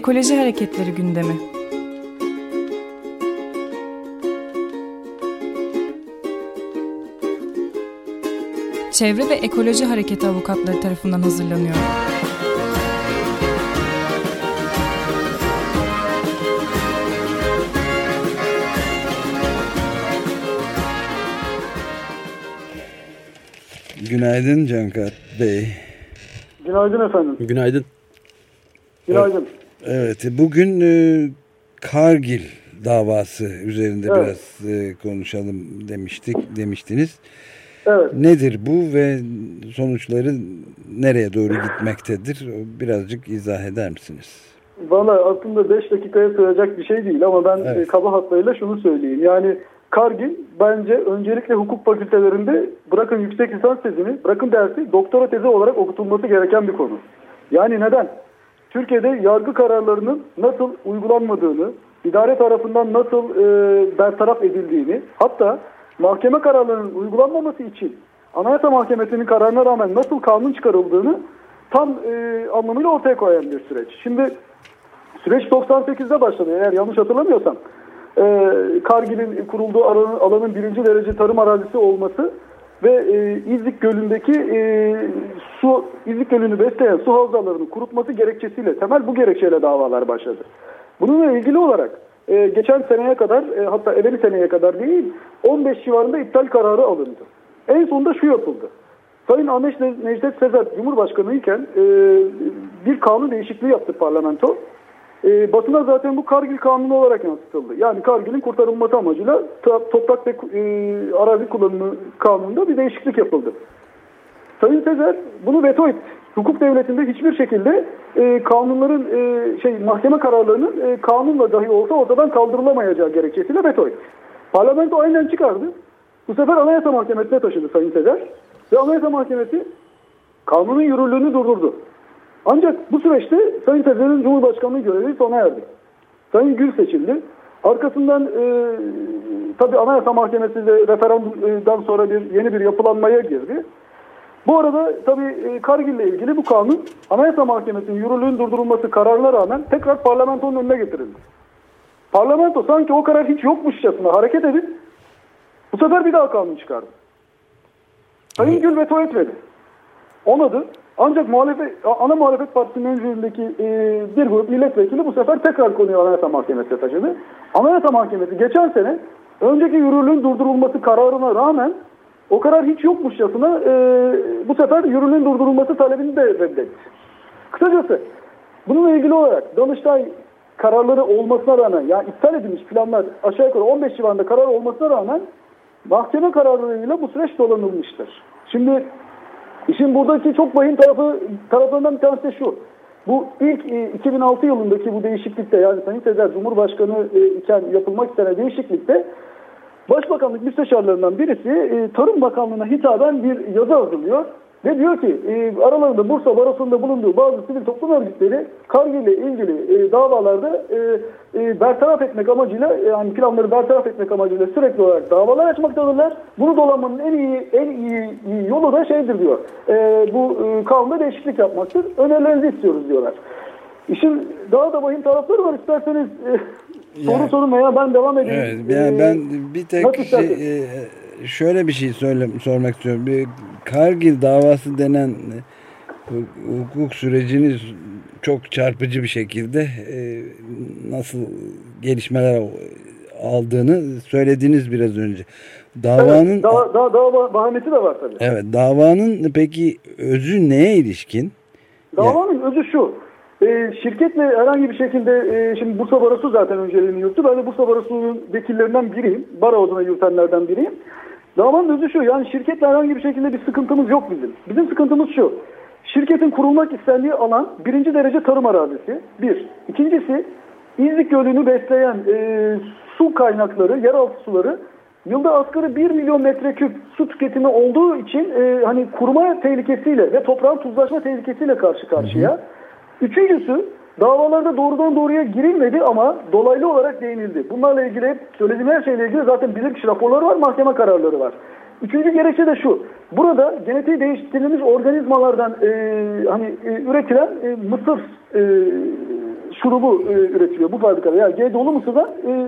ekoloji hareketleri gündemi. Çevre ve Ekoloji Hareketi avukatları tarafından hazırlanıyor. Günaydın Cankat Bey. Günaydın efendim. Günaydın. Günaydın. Evet, bugün e, Kargil davası üzerinde Evet. biraz e, konuşalım demiştik, demiştiniz. Evet. Nedir bu ve sonuçları nereye doğru gitmektedir? Birazcık izah eder misiniz? Valla aslında 5 dakikaya sığacak bir şey değil ama ben Evet. e, kaba hatlarıyla şunu söyleyeyim. Yani Kargil bence öncelikle hukuk fakültelerinde bırakın yüksek lisans tezini, bırakın dersi doktora tezi olarak okutulması gereken bir konu. Yani neden? Türkiye'de yargı kararlarının nasıl uygulanmadığını, idare tarafından nasıl e, bertaraf edildiğini, hatta mahkeme kararlarının uygulanmaması için Anayasa Mahkemesi'nin kararına rağmen nasıl kanun çıkarıldığını tam e, anlamıyla ortaya koyan bir süreç. Şimdi süreç 98'de başladı eğer yanlış hatırlamıyorsam. E, Kargil'in kurulduğu alanın, alanın birinci derece tarım arazisi olması ve e, İzlik Gölü'ndeki e, su İzlik Gölü'nü besleyen su havzalarını kurutması gerekçesiyle temel bu gerekçeyle davalar başladı. Bununla ilgili olarak e, geçen seneye kadar e, hatta evveli seneye kadar değil 15 civarında iptal kararı alındı. En sonunda şu yapıldı. Sayın Ahmet Ne- Necdet Sezer Cumhurbaşkanı iken e, bir kanun değişikliği yaptı parlamento. E, basına zaten bu Kargil Kanunu olarak yansıtıldı. Yani Kargil'in kurtarılması amacıyla toprak ve e, arazi kullanımı kanununda bir değişiklik yapıldı. Sayın Sezer bunu veto etti. Hukuk devletinde hiçbir şekilde e, kanunların e, şey mahkeme kararlarının e, kanunla dahi olsa ortadan kaldırılamayacağı gerekçesiyle veto etti. Parlamento aynen çıkardı. Bu sefer Anayasa Mahkemesi'ne taşıdı Sayın Sezer. Ve Anayasa Mahkemesi kanunun yürürlüğünü durdurdu. Ancak bu süreçte Sayın Sezer'in Cumhurbaşkanlığı görevi sona erdi. Sayın Gül seçildi. Arkasından e, tabii Anayasa Mahkemesi de referandumdan sonra bir yeni bir yapılanmaya girdi. Bu arada tabii e, Kargil ile ilgili bu kanun Anayasa Mahkemesi'nin yürürlüğün durdurulması kararına rağmen tekrar parlamentonun önüne getirildi. Parlamento sanki o karar hiç yokmuşçasına hareket edip bu sefer bir daha kanun çıkardı. Sayın Gül veto etmedi. Onadı. Ancak muhalefet, ana muhalefet partisinin öncülüğündeki e, bir grup milletvekili bu sefer tekrar konuyu Anayasa Mahkemesi'ne taşıdı. Anayasa Mahkemesi geçen sene önceki yürürlüğün durdurulması kararına rağmen o karar hiç yokmuşçasına e, bu sefer yürürlüğün durdurulması talebini de reddetti. Kısacası bununla ilgili olarak Danıştay kararları olmasına rağmen yani iptal edilmiş planlar aşağı yukarı 15 civarında karar olmasına rağmen mahkeme kararlarıyla bu süreç dolanılmıştır. Şimdi işin buradaki çok vahim tarafı taraflarından bir tanesi de şu. Bu ilk e, 2006 yılındaki bu değişiklikte yani Sayın Sezer Cumhurbaşkanı e, iken yapılmak istenen değişiklikte Başbakanlık müsteşarlarından birisi e, Tarım Bakanlığı'na hitaben bir yazı hazırlıyor. Ve diyor ki e, aralarında Bursa Barosu'nda bulunduğu bazı sivil toplum örgütleri Kargil ile ilgili e, davalarda e, e, bertaraf etmek amacıyla e, yani planları bertaraf etmek amacıyla sürekli olarak davalar açmaktadırlar. Bunu dolanmanın en iyi en iyi, iyi yolu da şeydir diyor. E, bu e, kanunda değişiklik yapmaktır. Önerilerinizi istiyoruz diyorlar. İşin daha da vahim tarafları var. İsterseniz e, soru Yani- sorun veya ben devam edeyim. Evet, yani E, ben bir tek nasıl şey, isterseniz? e, şöyle bir şey söyle, sormak istiyorum. Bir Kargil davası denen e, hu- hukuk sürecini çok çarpıcı bir şekilde e, nasıl gelişmeler aldığını söylediniz biraz önce. Davanın Evet, daha, daha bah- bahanesi de var tabii. evet davanın peki özü neye ilişkin? Davanın özü şu. E, şirketle herhangi bir şekilde e, şimdi Bursa Barosu zaten önceliğini yürüttü. Ben de Bursa Barosu'nun vekillerinden biriyim. Baro adına yürütenlerden biriyim. Davanın özü şu. Yani şirketle herhangi bir şekilde bir sıkıntımız yok bizim. Bizim sıkıntımız şu. Şirketin kurulmak istendiği alan birinci derece tarım arazisi. Bir. İkincisi İzlik Gölü'nü besleyen e, su kaynakları, yeraltı suları yılda asgari 1 milyon metreküp su tüketimi olduğu için e, hani kuruma tehlikesiyle ve toprağın tuzlaşma tehlikesiyle karşı karşıya. Üçüncüsü davalarda doğrudan doğruya girilmedi ama dolaylı olarak değinildi. Bunlarla ilgili hep söylediğim her şeyle ilgili zaten bilirkişi raporları var, mahkeme kararları var. Üçüncü gerekçe de şu. Burada genetiği değiştirilmiş organizmalardan e, hani e, üretilen e, mısır e, şurubu e, üretiliyor bu fabrikada. Yani G dolu mısırdan e,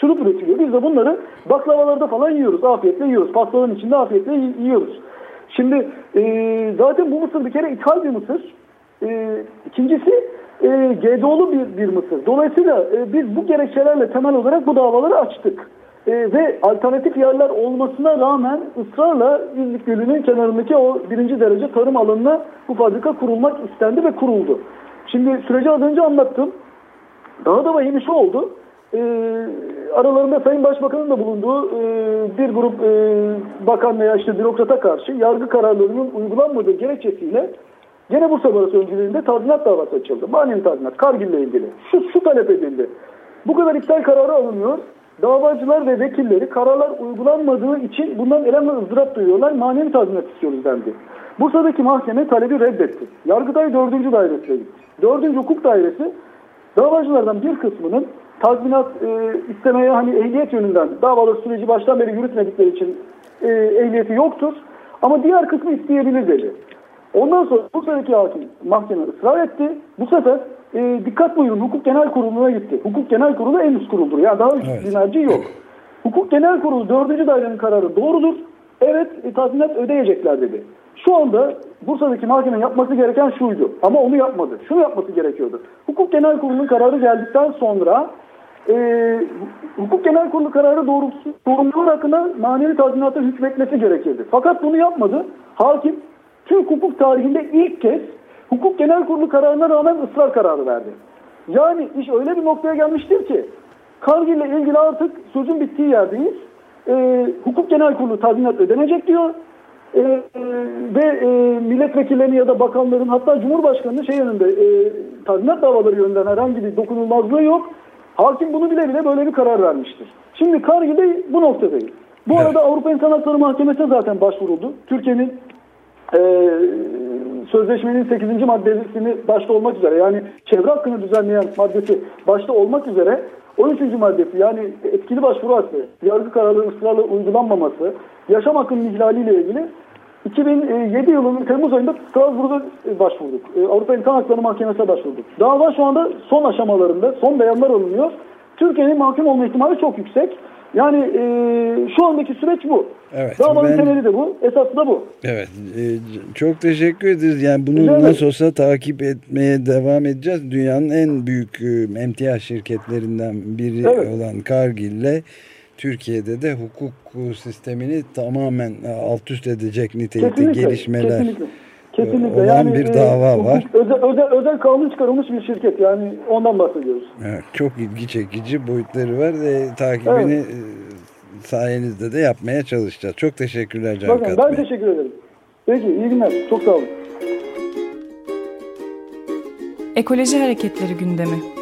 şurup üretiliyor. Biz de bunları baklavalarda falan yiyoruz. Afiyetle yiyoruz. Pastaların içinde afiyetle yiyoruz. Şimdi e, zaten bu mısır bir kere ithal bir mısır. E, ikincisi e, GDO'lu bir, bir mısır. Dolayısıyla e, biz bu gerekçelerle temel olarak bu davaları açtık. E, ve alternatif yerler olmasına rağmen ısrarla İzlik Gölü'nün kenarındaki o birinci derece tarım alanına bu fabrika kurulmak istendi ve kuruldu. Şimdi süreci az önce anlattım. Daha da vahimi şu oldu. E, aralarında Sayın Başbakan'ın da bulunduğu e, bir grup e, bakan veya işte bürokrata karşı yargı kararlarının uygulanmadığı gerekçesiyle Gene Bursa Barosu öncülüğünde tazminat davası açıldı. Manevi tazminat, Kargil ile ilgili. Şu, şu talep edildi. Bu kadar iptal kararı alınıyor. Davacılar ve vekilleri kararlar uygulanmadığı için bundan elem ve ızdırap duyuyorlar. Manevi tazminat istiyoruz dendi. Bursa'daki mahkeme talebi reddetti. Yargıtay 4. dairesine gitti. 4. hukuk dairesi davacılardan bir kısmının tazminat e, istemeye hani ehliyet yönünden davalar süreci baştan beri yürütmedikleri için e, ehliyeti yoktur. Ama diğer kısmı isteyebilir dedi. Ondan sonra bu Bursa'daki hakim mahkeme ısrar etti. Bu sefer e, dikkat buyurun hukuk genel kuruluna gitti. Hukuk genel kurulu en üst kuruldur. Yani daha üst evet. merci yok. Hukuk genel kurulu dördüncü dairenin kararı doğrudur. Evet e, tazminat ödeyecekler dedi. Şu anda Bursa'daki mahkemenin yapması gereken şuydu. Ama onu yapmadı. Şunu yapması gerekiyordu. Hukuk genel kurulunun kararı geldikten sonra e, hukuk genel kurulu kararı doğrultusu sorumlular hakkında manevi tazminata hükmetmesi gerekirdi. Fakat bunu yapmadı. Hakim Türk hukuk tarihinde ilk kez hukuk genel kurulu kararına rağmen ısrar kararı verdi. Yani iş öyle bir noktaya gelmiştir ki Kargil ile ilgili artık sözün bittiği yerdeyiz. E, hukuk genel kurulu tazminat ödenecek diyor. E, e, ve e, milletvekillerinin ya da bakanların hatta Cumhurbaşkanı'nın şey yönünde e, tazminat davaları yönünden herhangi bir dokunulmazlığı yok. Hakim bunu bile bile böyle bir karar vermiştir. Şimdi Kargil'de bu noktadayız. Bu evet. arada Avrupa İnsan Hakları Mahkemesi'ne zaten başvuruldu. Türkiye'nin e, sözleşmenin 8. maddesini başta olmak üzere yani çevre hakkını düzenleyen maddesi başta olmak üzere 13. maddesi yani etkili başvuru hakkı, yargı kararları ısrarla uygulanmaması, yaşam hakkının ihlaliyle ilgili 2007 yılının Temmuz ayında Strasbourg'da başvurduk. E, Avrupa İnsan Hakları Mahkemesi'ne başvurduk. Dava şu anda son aşamalarında, son beyanlar alınıyor. Türkiye'nin mahkum olma ihtimali çok yüksek. Yani e, şu andaki süreç bu. Evet, Davanın ben... temeli de bu. Esası da bu. Evet. E, çok teşekkür ederiz. Yani bunu evet. nasıl olsa takip etmeye devam edeceğiz. Dünyanın en büyük e, emtia şirketlerinden biri evet. olan Kargil'le Türkiye'de de hukuk sistemini tamamen alt üst edecek nitelikte kesinlikle, gelişmeler kesinlikle. Kesinlikle. olan yani, bir dava e, var. Özel, özel, özel kanun çıkarılmış bir şirket yani ondan bahsediyoruz. Evet, çok ilgi çekici boyutları var. E, takibini evet. sayenizde de yapmaya çalışacağız. Çok teşekkürler Can Bakın, Ben teşekkür ederim. Peki iyi günler. Çok sağ olun. Ekoloji Hareketleri gündemi.